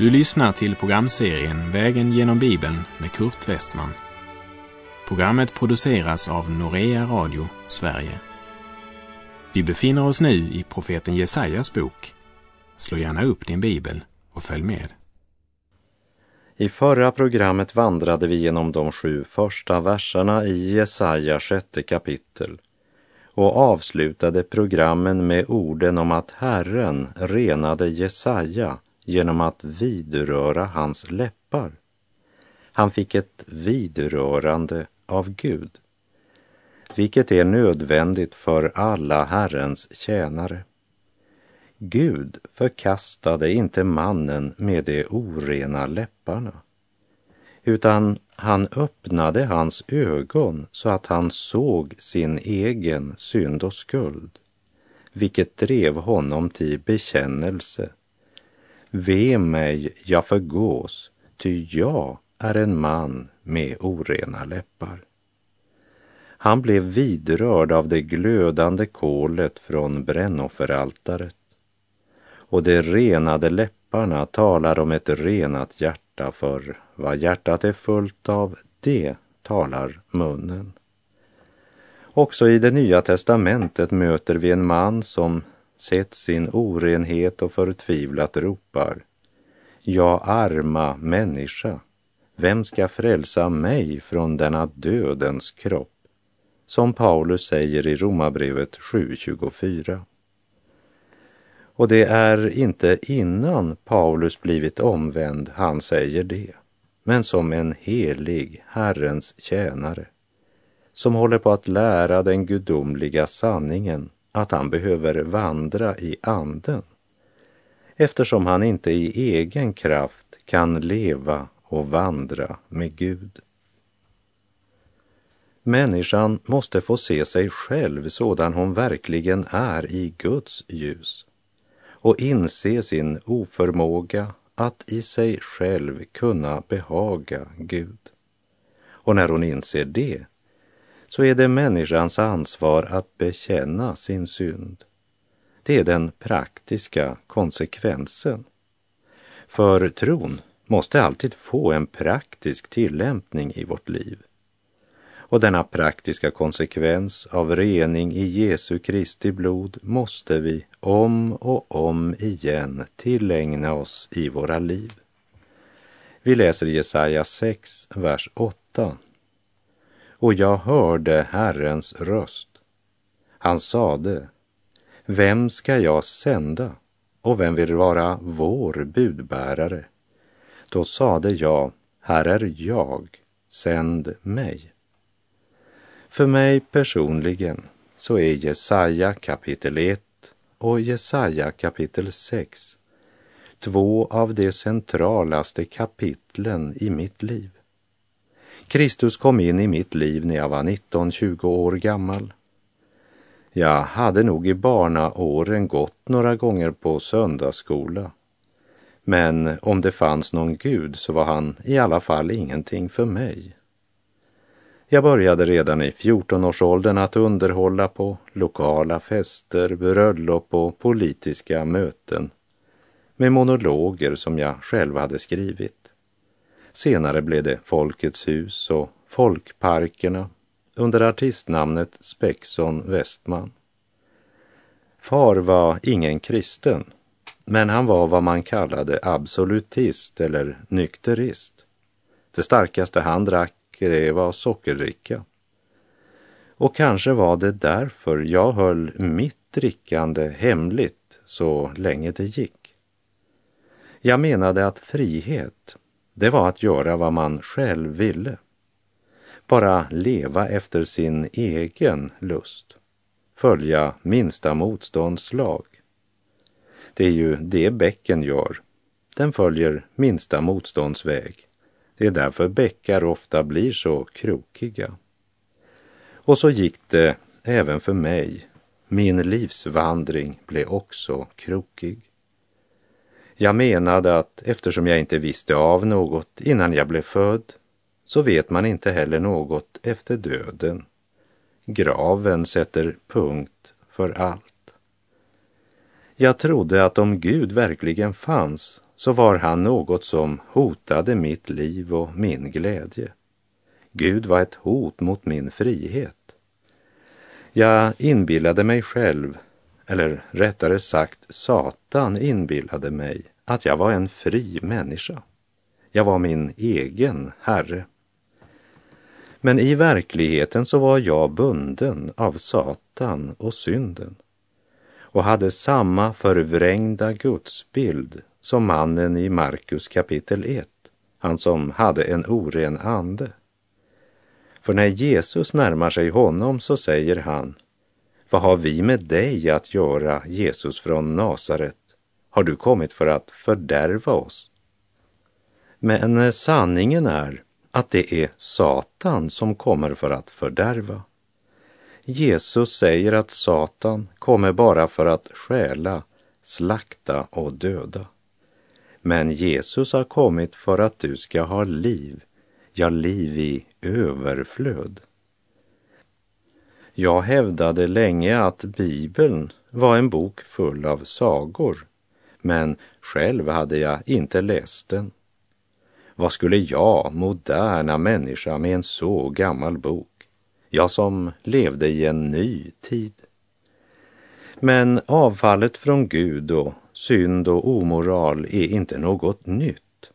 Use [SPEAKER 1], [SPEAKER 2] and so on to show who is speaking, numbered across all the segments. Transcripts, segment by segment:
[SPEAKER 1] Du lyssnar till programserien Vägen genom Bibeln med Kurt Westman. Programmet produceras av Norea Radio Sverige. Vi befinner oss nu i profeten Jesajas bok. Slå gärna upp din bibel och följ med.
[SPEAKER 2] I förra programmet vandrade vi genom de sju första verserna i Jesaja sjätte kapitel och avslutade programmen med orden om att Herren renade Jesaja genom att vidröra hans läppar. Han fick ett vidrörande av Gud, vilket är nödvändigt för alla Herrens tjänare. Gud förkastade inte mannen med de orena läpparna, utan han öppnade hans ögon så att han såg sin egen synd och skuld, vilket drev honom till bekännelse. Ve mig, jag förgås, ty jag är en man med orena läppar. Han blev vidrörd av det glödande kolet från brännofferaltaret och de renade läpparna talar om ett renat hjärta, för vad hjärtat är fullt av, det talar munnen. Också i det nya testamentet möter vi en man som sett sin orenhet och förtvivlat ropar Ja, arma människa, vem ska frälsa mig från denna dödens kropp? Som Paulus säger i Romarbrevet 7.24. Och det är inte innan Paulus blivit omvänd han säger det, men som en helig Herrens tjänare som håller på att lära den gudomliga sanningen att han behöver vandra i anden eftersom han inte i egen kraft kan leva och vandra med Gud. Människan måste få se sig själv sådan hon verkligen är i Guds ljus och inse sin oförmåga att i sig själv kunna behaga Gud. Och när hon inser det så är det människans ansvar att bekänna sin synd. Det är den praktiska konsekvensen. För tron måste alltid få en praktisk tillämpning i vårt liv. Och denna praktiska konsekvens av rening i Jesu Kristi blod måste vi om och om igen tillägna oss i våra liv. Vi läser Jesaja 6, vers 8. Och jag hörde Herrens röst. Han sade, vem ska jag sända och vem vill vara vår budbärare? Då sade jag, här är jag, sänd mig. För mig personligen så är Jesaja kapitel 1 och Jesaja kapitel 6 två av de centralaste kapitlen i mitt liv. Kristus kom in i mitt liv när jag var 19-20 år gammal. Jag hade nog i barnaåren gått några gånger på söndagsskola. Men om det fanns någon Gud så var han i alla fall ingenting för mig. Jag började redan i 14-årsåldern att underhålla på lokala fester, bröllop och politiska möten med monologer som jag själv hade skrivit. Senare blev det Folkets hus och Folkparkerna under artistnamnet Spexon Westman. Far var ingen kristen, men han var vad man kallade absolutist eller nykterist. Det starkaste han drack det var sockerdricka. Och kanske var det därför jag höll mitt drickande hemligt så länge det gick. Jag menade att frihet, det var att göra vad man själv ville. Bara leva efter sin egen lust. Följa minsta motståndslag. Det är ju det bäcken gör. Den följer minsta motståndsväg. Det är därför bäckar ofta blir så krokiga. Och så gick det även för mig. Min livsvandring blev också krokig. Jag menade att eftersom jag inte visste av något innan jag blev född så vet man inte heller något efter döden. Graven sätter punkt för allt. Jag trodde att om Gud verkligen fanns så var han något som hotade mitt liv och min glädje. Gud var ett hot mot min frihet. Jag inbillade mig själv, eller rättare sagt Satan inbillade mig att jag var en fri människa. Jag var min egen herre. Men i verkligheten så var jag bunden av Satan och synden och hade samma förvrängda gudsbild som mannen i Markus kapitel 1, han som hade en oren ande. För när Jesus närmar sig honom så säger han, vad har vi med dig att göra, Jesus från Nasaret? Har du kommit för att fördärva oss? Men eh, sanningen är att det är Satan som kommer för att fördärva. Jesus säger att Satan kommer bara för att stjäla, slakta och döda. Men Jesus har kommit för att du ska ha liv, ja, liv i överflöd. Jag hävdade länge att Bibeln var en bok full av sagor, men själv hade jag inte läst den. Vad skulle jag, moderna människa, med en så gammal bok? Jag som levde i en ny tid. Men avfallet från Gud och synd och omoral är inte något nytt.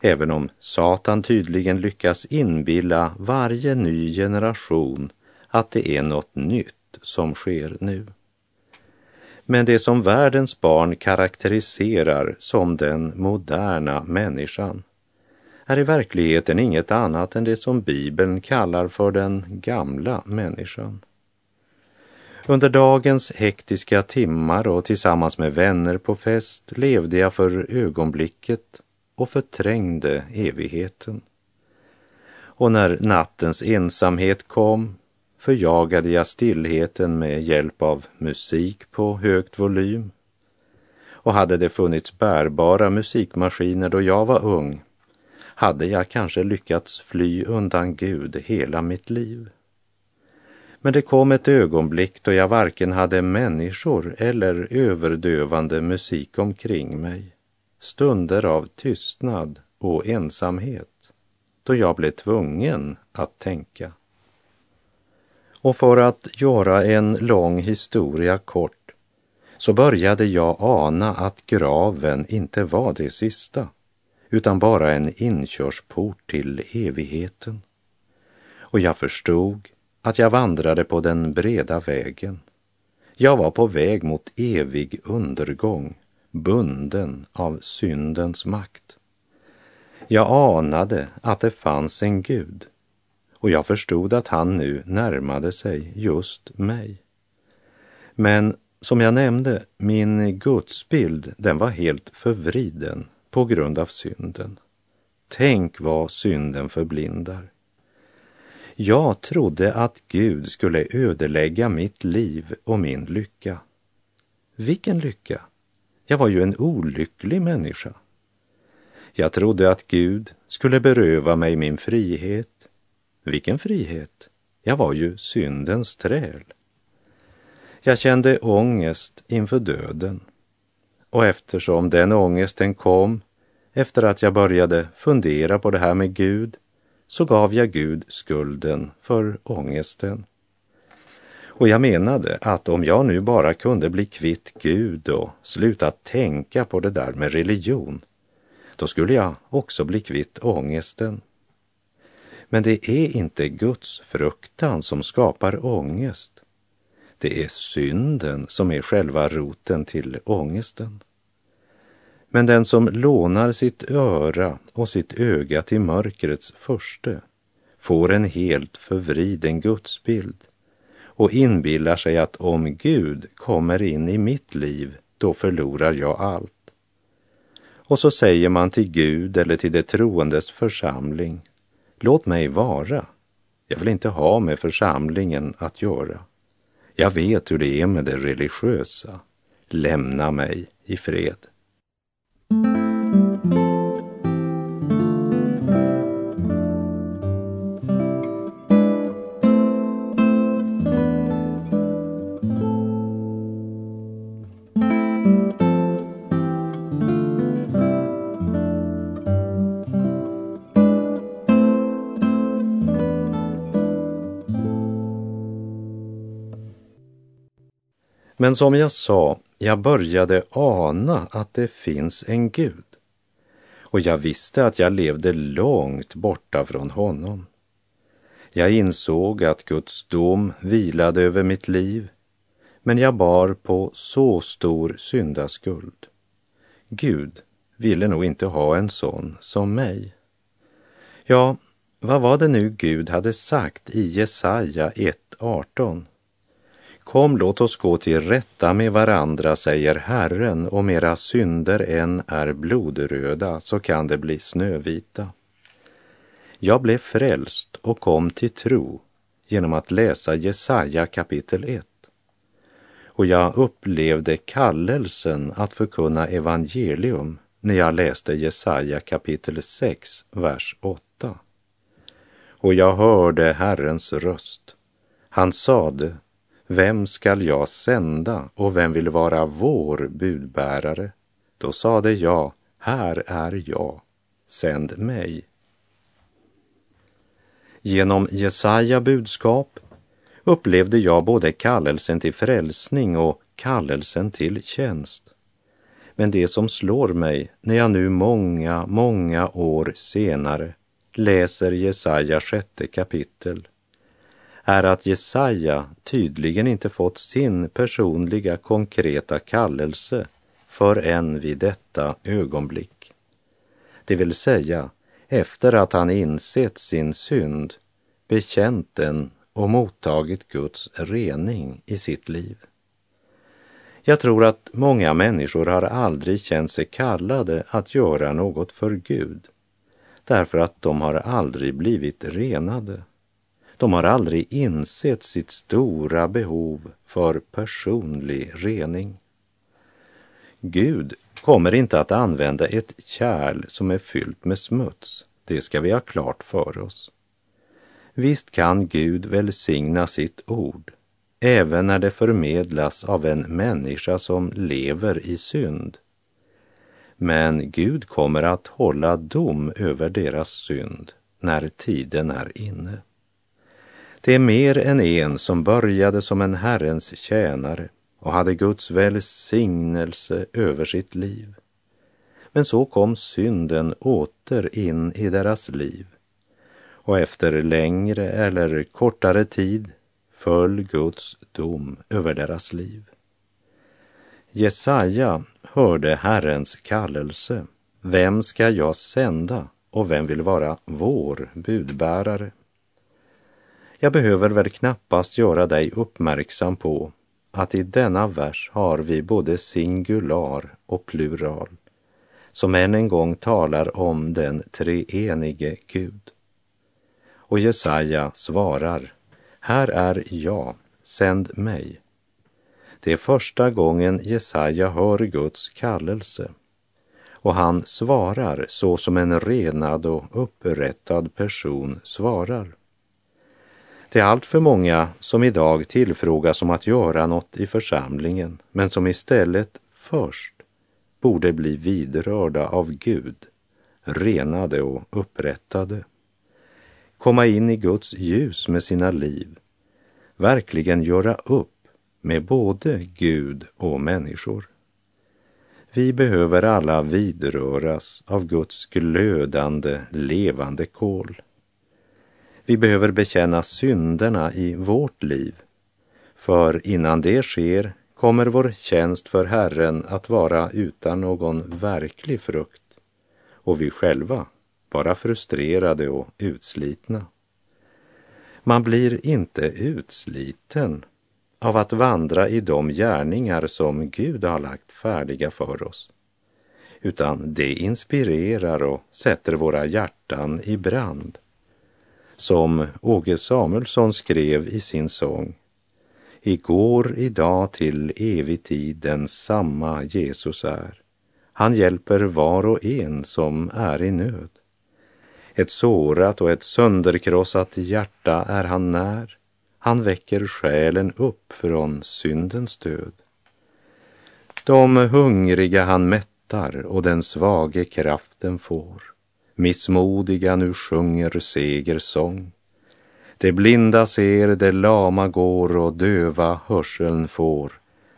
[SPEAKER 2] Även om Satan tydligen lyckas inbilla varje ny generation att det är något nytt som sker nu. Men det som världens barn karaktäriserar som den moderna människan är i verkligheten inget annat än det som Bibeln kallar för den gamla människan. Under dagens hektiska timmar och tillsammans med vänner på fest levde jag för ögonblicket och förträngde evigheten. Och när nattens ensamhet kom förjagade jag stillheten med hjälp av musik på högt volym. Och hade det funnits bärbara musikmaskiner då jag var ung hade jag kanske lyckats fly undan Gud hela mitt liv. Men det kom ett ögonblick då jag varken hade människor eller överdövande musik omkring mig. Stunder av tystnad och ensamhet då jag blev tvungen att tänka. Och för att göra en lång historia kort så började jag ana att graven inte var det sista utan bara en inkörsport till evigheten. Och jag förstod att jag vandrade på den breda vägen. Jag var på väg mot evig undergång, bunden av syndens makt. Jag anade att det fanns en Gud och jag förstod att han nu närmade sig just mig. Men som jag nämnde, min gudsbild, den var helt förvriden på grund av synden. Tänk vad synden förblindar. Jag trodde att Gud skulle ödelägga mitt liv och min lycka. Vilken lycka? Jag var ju en olycklig människa. Jag trodde att Gud skulle beröva mig min frihet. Vilken frihet? Jag var ju syndens träl. Jag kände ångest inför döden och eftersom den ångesten kom efter att jag började fundera på det här med Gud så gav jag Gud skulden för ångesten. Och jag menade att om jag nu bara kunde bli kvitt Gud och sluta tänka på det där med religion, då skulle jag också bli kvitt ångesten. Men det är inte Guds fruktan som skapar ångest. Det är synden som är själva roten till ångesten. Men den som lånar sitt öra och sitt öga till mörkrets förste får en helt förvriden gudsbild och inbillar sig att om Gud kommer in i mitt liv, då förlorar jag allt. Och så säger man till Gud eller till det troendes församling, låt mig vara. Jag vill inte ha med församlingen att göra. Jag vet hur det är med det religiösa. Lämna mig i fred. Men som jag sa, jag började ana att det finns en Gud. Och jag visste att jag levde långt borta från honom. Jag insåg att Guds dom vilade över mitt liv, men jag bar på så stor syndaskuld. Gud ville nog inte ha en sån som mig. Ja, vad var det nu Gud hade sagt i Jesaja 1.18? Kom, låt oss gå till rätta med varandra, säger Herren, om era synder än är blodröda så kan det bli snövita. Jag blev frälst och kom till tro genom att läsa Jesaja kapitel 1. Och jag upplevde kallelsen att förkunna evangelium när jag läste Jesaja kapitel 6, vers 8. Och jag hörde Herrens röst. Han sade, vem skall jag sända och vem vill vara vår budbärare? Då sade jag, här är jag, sänd mig. Genom Jesaja budskap upplevde jag både kallelsen till frälsning och kallelsen till tjänst. Men det som slår mig när jag nu många, många år senare läser Jesaja sjätte kapitel är att Jesaja tydligen inte fått sin personliga konkreta kallelse förrän vid detta ögonblick. Det vill säga efter att han insett sin synd, bekänt den och mottagit Guds rening i sitt liv. Jag tror att många människor har aldrig känt sig kallade att göra något för Gud därför att de har aldrig blivit renade. De har aldrig insett sitt stora behov för personlig rening. Gud kommer inte att använda ett kärl som är fyllt med smuts. Det ska vi ha klart för oss. Visst kan Gud välsigna sitt ord, även när det förmedlas av en människa som lever i synd. Men Gud kommer att hålla dom över deras synd när tiden är inne. Det är mer än en som började som en Herrens tjänare och hade Guds välsignelse över sitt liv. Men så kom synden åter in i deras liv och efter längre eller kortare tid föll Guds dom över deras liv. Jesaja hörde Herrens kallelse. Vem ska jag sända och vem vill vara vår budbärare? Jag behöver väl knappast göra dig uppmärksam på att i denna vers har vi både singular och plural som än en gång talar om den treenige Gud. Och Jesaja svarar, här är jag, sänd mig. Det är första gången Jesaja hör Guds kallelse och han svarar så som en renad och upprättad person svarar. Det är allt för många som idag tillfrågas om att göra något i församlingen, men som istället först borde bli vidrörda av Gud, renade och upprättade. Komma in i Guds ljus med sina liv, verkligen göra upp med både Gud och människor. Vi behöver alla vidröras av Guds glödande, levande kol. Vi behöver bekänna synderna i vårt liv, för innan det sker kommer vår tjänst för Herren att vara utan någon verklig frukt och vi själva bara frustrerade och utslitna. Man blir inte utsliten av att vandra i de gärningar som Gud har lagt färdiga för oss, utan det inspirerar och sätter våra hjärtan i brand som Åge Samuelsson skrev i sin sång. Igår, idag till evig tid den samma Jesus är. Han hjälper var och en som är i nöd. Ett sårat och ett sönderkrossat hjärta är han när. Han väcker själen upp från syndens död. De hungriga han mättar och den svage kraften får missmodiga nu sjunger segersång. De blinda ser, de lama går och döva hörseln får.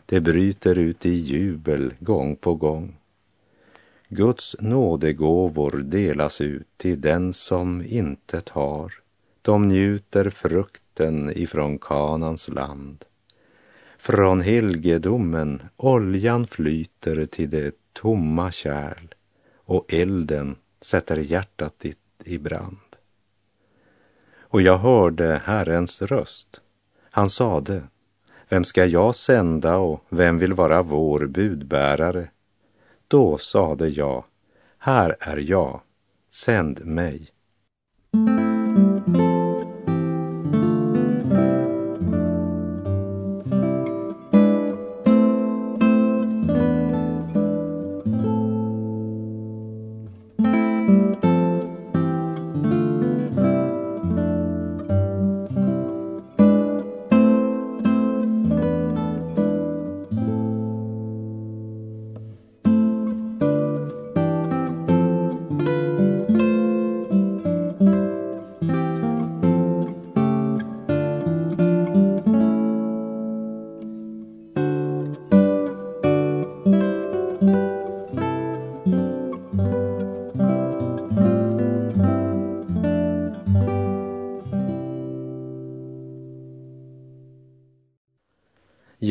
[SPEAKER 2] Det bryter ut i jubel gång på gång. Guds nådegåvor delas ut till den som intet har. De njuter frukten ifrån Kanans land. Från helgedomen oljan flyter till det tomma kärl och elden sätter hjärtat ditt i brand. Och jag hörde Herrens röst. Han sade, vem ska jag sända och vem vill vara vår budbärare? Då sade jag, här är jag, sänd mig.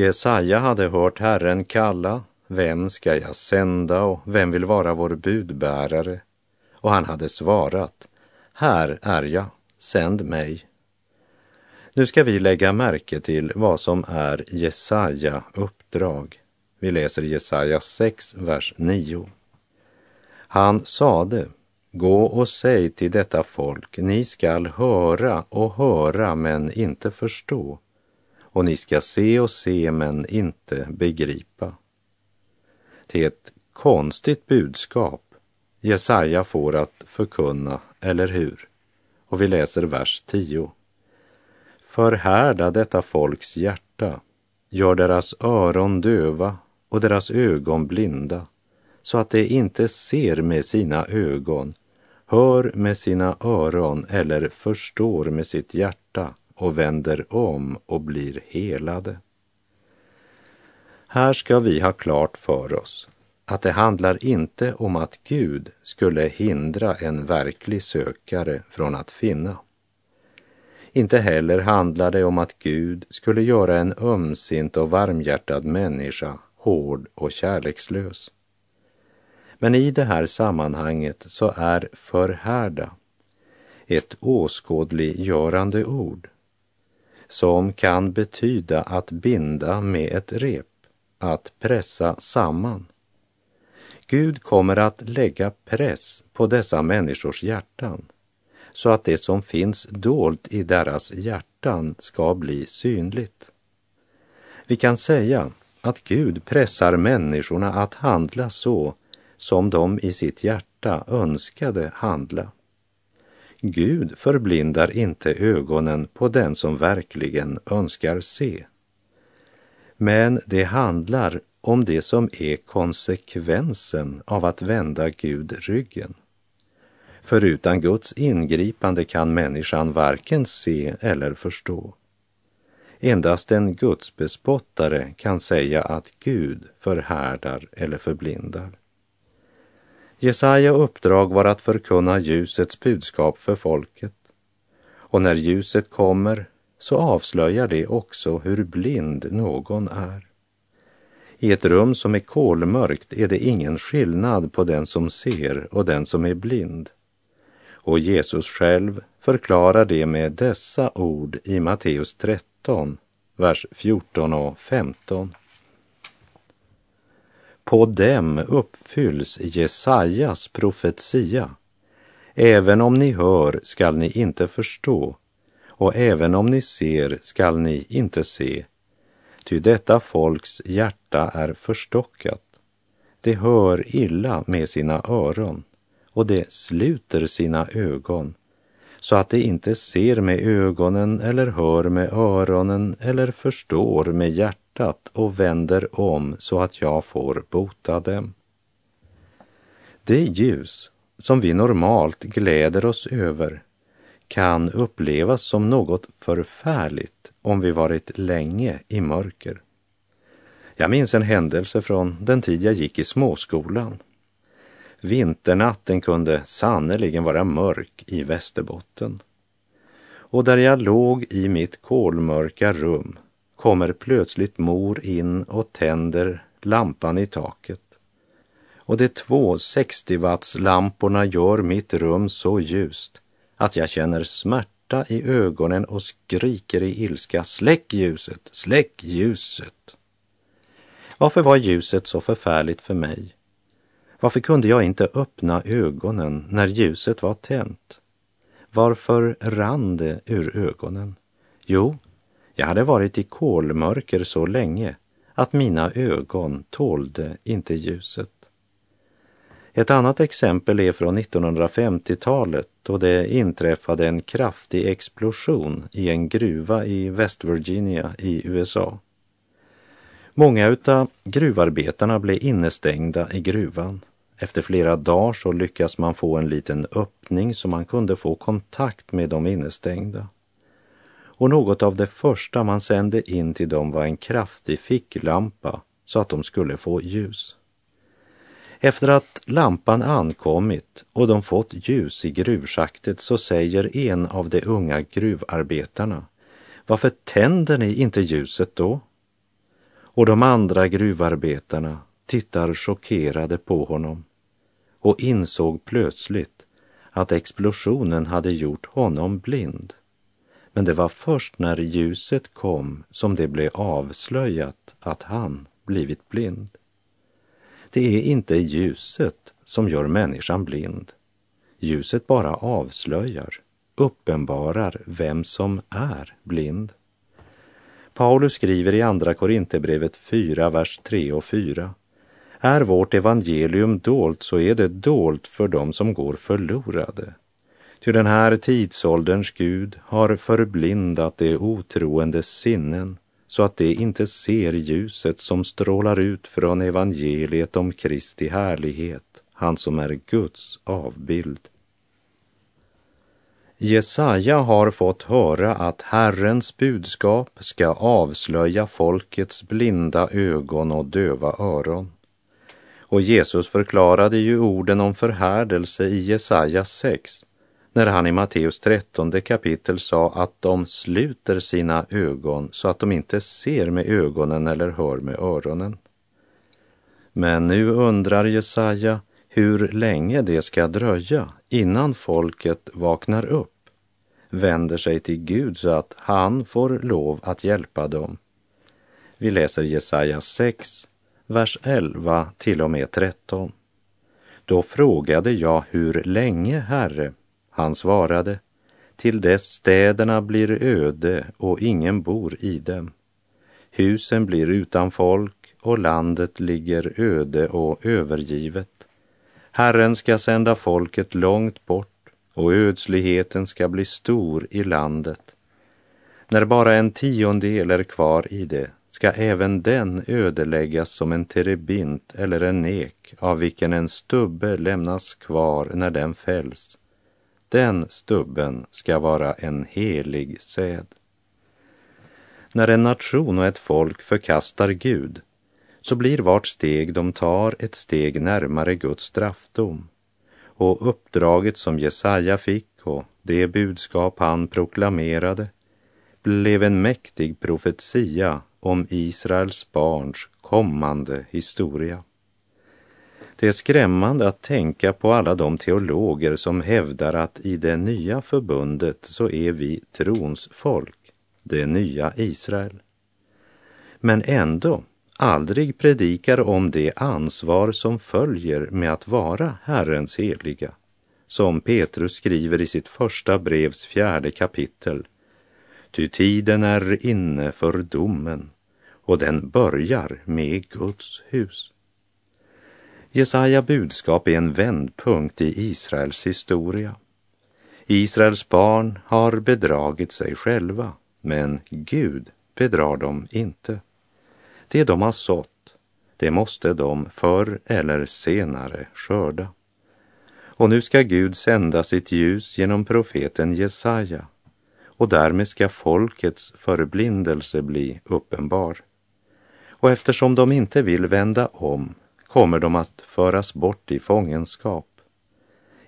[SPEAKER 2] Jesaja hade hört Herren kalla, vem ska jag sända och vem vill vara vår budbärare? Och han hade svarat, här är jag, sänd mig. Nu ska vi lägga märke till vad som är Jesaja uppdrag. Vi läser Jesaja 6, vers 9. Han sade, gå och säg till detta folk, ni skall höra och höra men inte förstå och ni ska se och se men inte begripa. Det är ett konstigt budskap Jesaja får att förkunna, eller hur? Och vi läser vers 10. Förhärda detta folks hjärta, gör deras öron döva och deras ögon blinda, så att de inte ser med sina ögon, hör med sina öron eller förstår med sitt hjärta och vänder om och blir helade. Här ska vi ha klart för oss att det handlar inte om att Gud skulle hindra en verklig sökare från att finna. Inte heller handlar det om att Gud skulle göra en ömsint och varmhjärtad människa hård och kärlekslös. Men i det här sammanhanget så är förhärda ett åskådliggörande ord som kan betyda att binda med ett rep, att pressa samman. Gud kommer att lägga press på dessa människors hjärtan så att det som finns dolt i deras hjärtan ska bli synligt. Vi kan säga att Gud pressar människorna att handla så som de i sitt hjärta önskade handla. Gud förblindar inte ögonen på den som verkligen önskar se. Men det handlar om det som är konsekvensen av att vända Gud ryggen. För utan Guds ingripande kan människan varken se eller förstå. Endast en gudsbespottare kan säga att Gud förhärdar eller förblindar. Jesaja uppdrag var att förkunna ljusets budskap för folket. Och när ljuset kommer så avslöjar det också hur blind någon är. I ett rum som är kolmörkt är det ingen skillnad på den som ser och den som är blind. Och Jesus själv förklarar det med dessa ord i Matteus 13, vers 14 och 15. På dem uppfylls Jesajas profetia. Även om ni hör skall ni inte förstå och även om ni ser skall ni inte se. Ty detta folks hjärta är förstockat. Det hör illa med sina öron och det sluter sina ögon så att de inte ser med ögonen eller hör med öronen eller förstår med hjärtat och vänder om så att jag får bota dem. Det ljus som vi normalt gläder oss över kan upplevas som något förfärligt om vi varit länge i mörker. Jag minns en händelse från den tid jag gick i småskolan. Vinternatten kunde sannerligen vara mörk i Västerbotten. Och där jag låg i mitt kolmörka rum kommer plötsligt mor in och tänder lampan i taket. Och de två 60-wattslamporna gör mitt rum så ljust att jag känner smärta i ögonen och skriker i ilska Släck ljuset, släck ljuset. Varför var ljuset så förfärligt för mig? Varför kunde jag inte öppna ögonen när ljuset var tänt? Varför rann det ur ögonen? Jo, jag hade varit i kolmörker så länge att mina ögon tålde inte ljuset. Ett annat exempel är från 1950-talet då det inträffade en kraftig explosion i en gruva i West Virginia i USA. Många av gruvarbetarna blev innestängda i gruvan. Efter flera dagar så lyckas man få en liten öppning så man kunde få kontakt med de innestängda. Och något av det första man sände in till dem var en kraftig ficklampa så att de skulle få ljus. Efter att lampan ankommit och de fått ljus i gruvschaktet så säger en av de unga gruvarbetarna Varför tänder ni inte ljuset då? Och de andra gruvarbetarna tittar chockerade på honom och insåg plötsligt att explosionen hade gjort honom blind. Men det var först när ljuset kom som det blev avslöjat att han blivit blind. Det är inte ljuset som gör människan blind. Ljuset bara avslöjar, uppenbarar vem som är blind. Paulus skriver i Andra Korinthierbrevet 4, vers 3 och 4. Är vårt evangelium dolt så är det dolt för dem som går förlorade. Ty den här tidsålderns Gud har förblindat de otroendes sinnen så att de inte ser ljuset som strålar ut från evangeliet om Kristi härlighet, han som är Guds avbild. Jesaja har fått höra att Herrens budskap ska avslöja folkets blinda ögon och döva öron. Och Jesus förklarade ju orden om förhärdelse i Jesaja 6 när han i Matteus 13 kapitel sa att de sluter sina ögon så att de inte ser med ögonen eller hör med öronen. Men nu undrar Jesaja hur länge det ska dröja innan folket vaknar upp, vänder sig till Gud så att han får lov att hjälpa dem. Vi läser Jesaja 6, vers 11 till och med 13. Då frågade jag hur länge, Herre, han svarade, till dess städerna blir öde och ingen bor i dem. Husen blir utan folk och landet ligger öde och övergivet. Herren ska sända folket långt bort och ödsligheten ska bli stor i landet. När bara en tiondel är kvar i det ska även den ödeläggas som en terebint eller en ek av vilken en stubbe lämnas kvar när den fälls den stubben ska vara en helig säd. När en nation och ett folk förkastar Gud så blir vart steg de tar ett steg närmare Guds straffdom. Och uppdraget som Jesaja fick och det budskap han proklamerade blev en mäktig profetia om Israels barns kommande historia. Det är skrämmande att tänka på alla de teologer som hävdar att i det nya förbundet så är vi trons folk, det nya Israel. Men ändå aldrig predikar om det ansvar som följer med att vara Herrens heliga, som Petrus skriver i sitt första brevs fjärde kapitel. Ty tiden är inne för domen och den börjar med Guds hus. Jesaja budskap är en vändpunkt i Israels historia. Israels barn har bedragit sig själva, men Gud bedrar dem inte. Det de har sått, det måste de förr eller senare skörda. Och nu ska Gud sända sitt ljus genom profeten Jesaja och därmed ska folkets förblindelse bli uppenbar. Och eftersom de inte vill vända om kommer de att föras bort i fångenskap.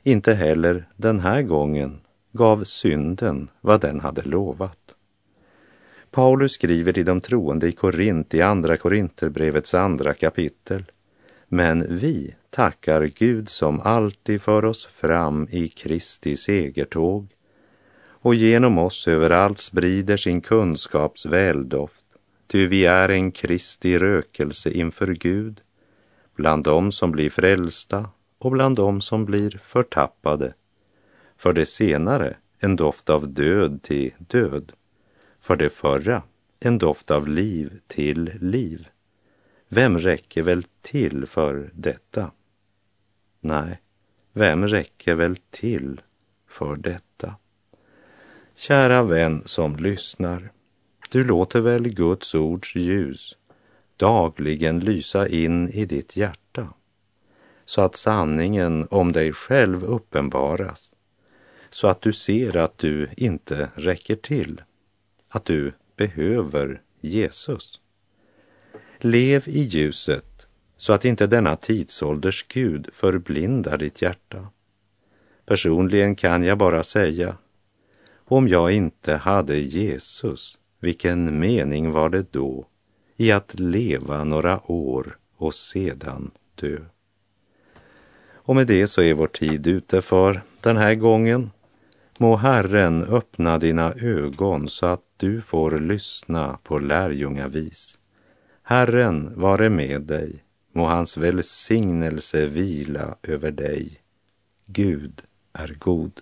[SPEAKER 2] Inte heller den här gången gav synden vad den hade lovat. Paulus skriver till de troende i Korint i Andra Korinterbrevets andra kapitel. Men vi tackar Gud som alltid för oss fram i Kristi segertåg och genom oss överallt sprider sin kunskaps väldoft, ty vi är en Kristi rökelse inför Gud, bland dem som blir frälsta och bland dem som blir förtappade. För det senare en doft av död till död, för det förra en doft av liv till liv. Vem räcker väl till för detta? Nej, vem räcker väl till för detta? Kära vän som lyssnar, du låter väl Guds ords ljus dagligen lysa in i ditt hjärta så att sanningen om dig själv uppenbaras, så att du ser att du inte räcker till, att du behöver Jesus. Lev i ljuset så att inte denna tidsålders Gud förblindar ditt hjärta. Personligen kan jag bara säga, om jag inte hade Jesus, vilken mening var det då i att leva några år och sedan dö? Och med det så är vår tid ute för den här gången. Må Herren öppna dina ögon så att du får lyssna på lärjungavis. Herren vare med dig, må hans välsignelse vila över dig. Gud är god.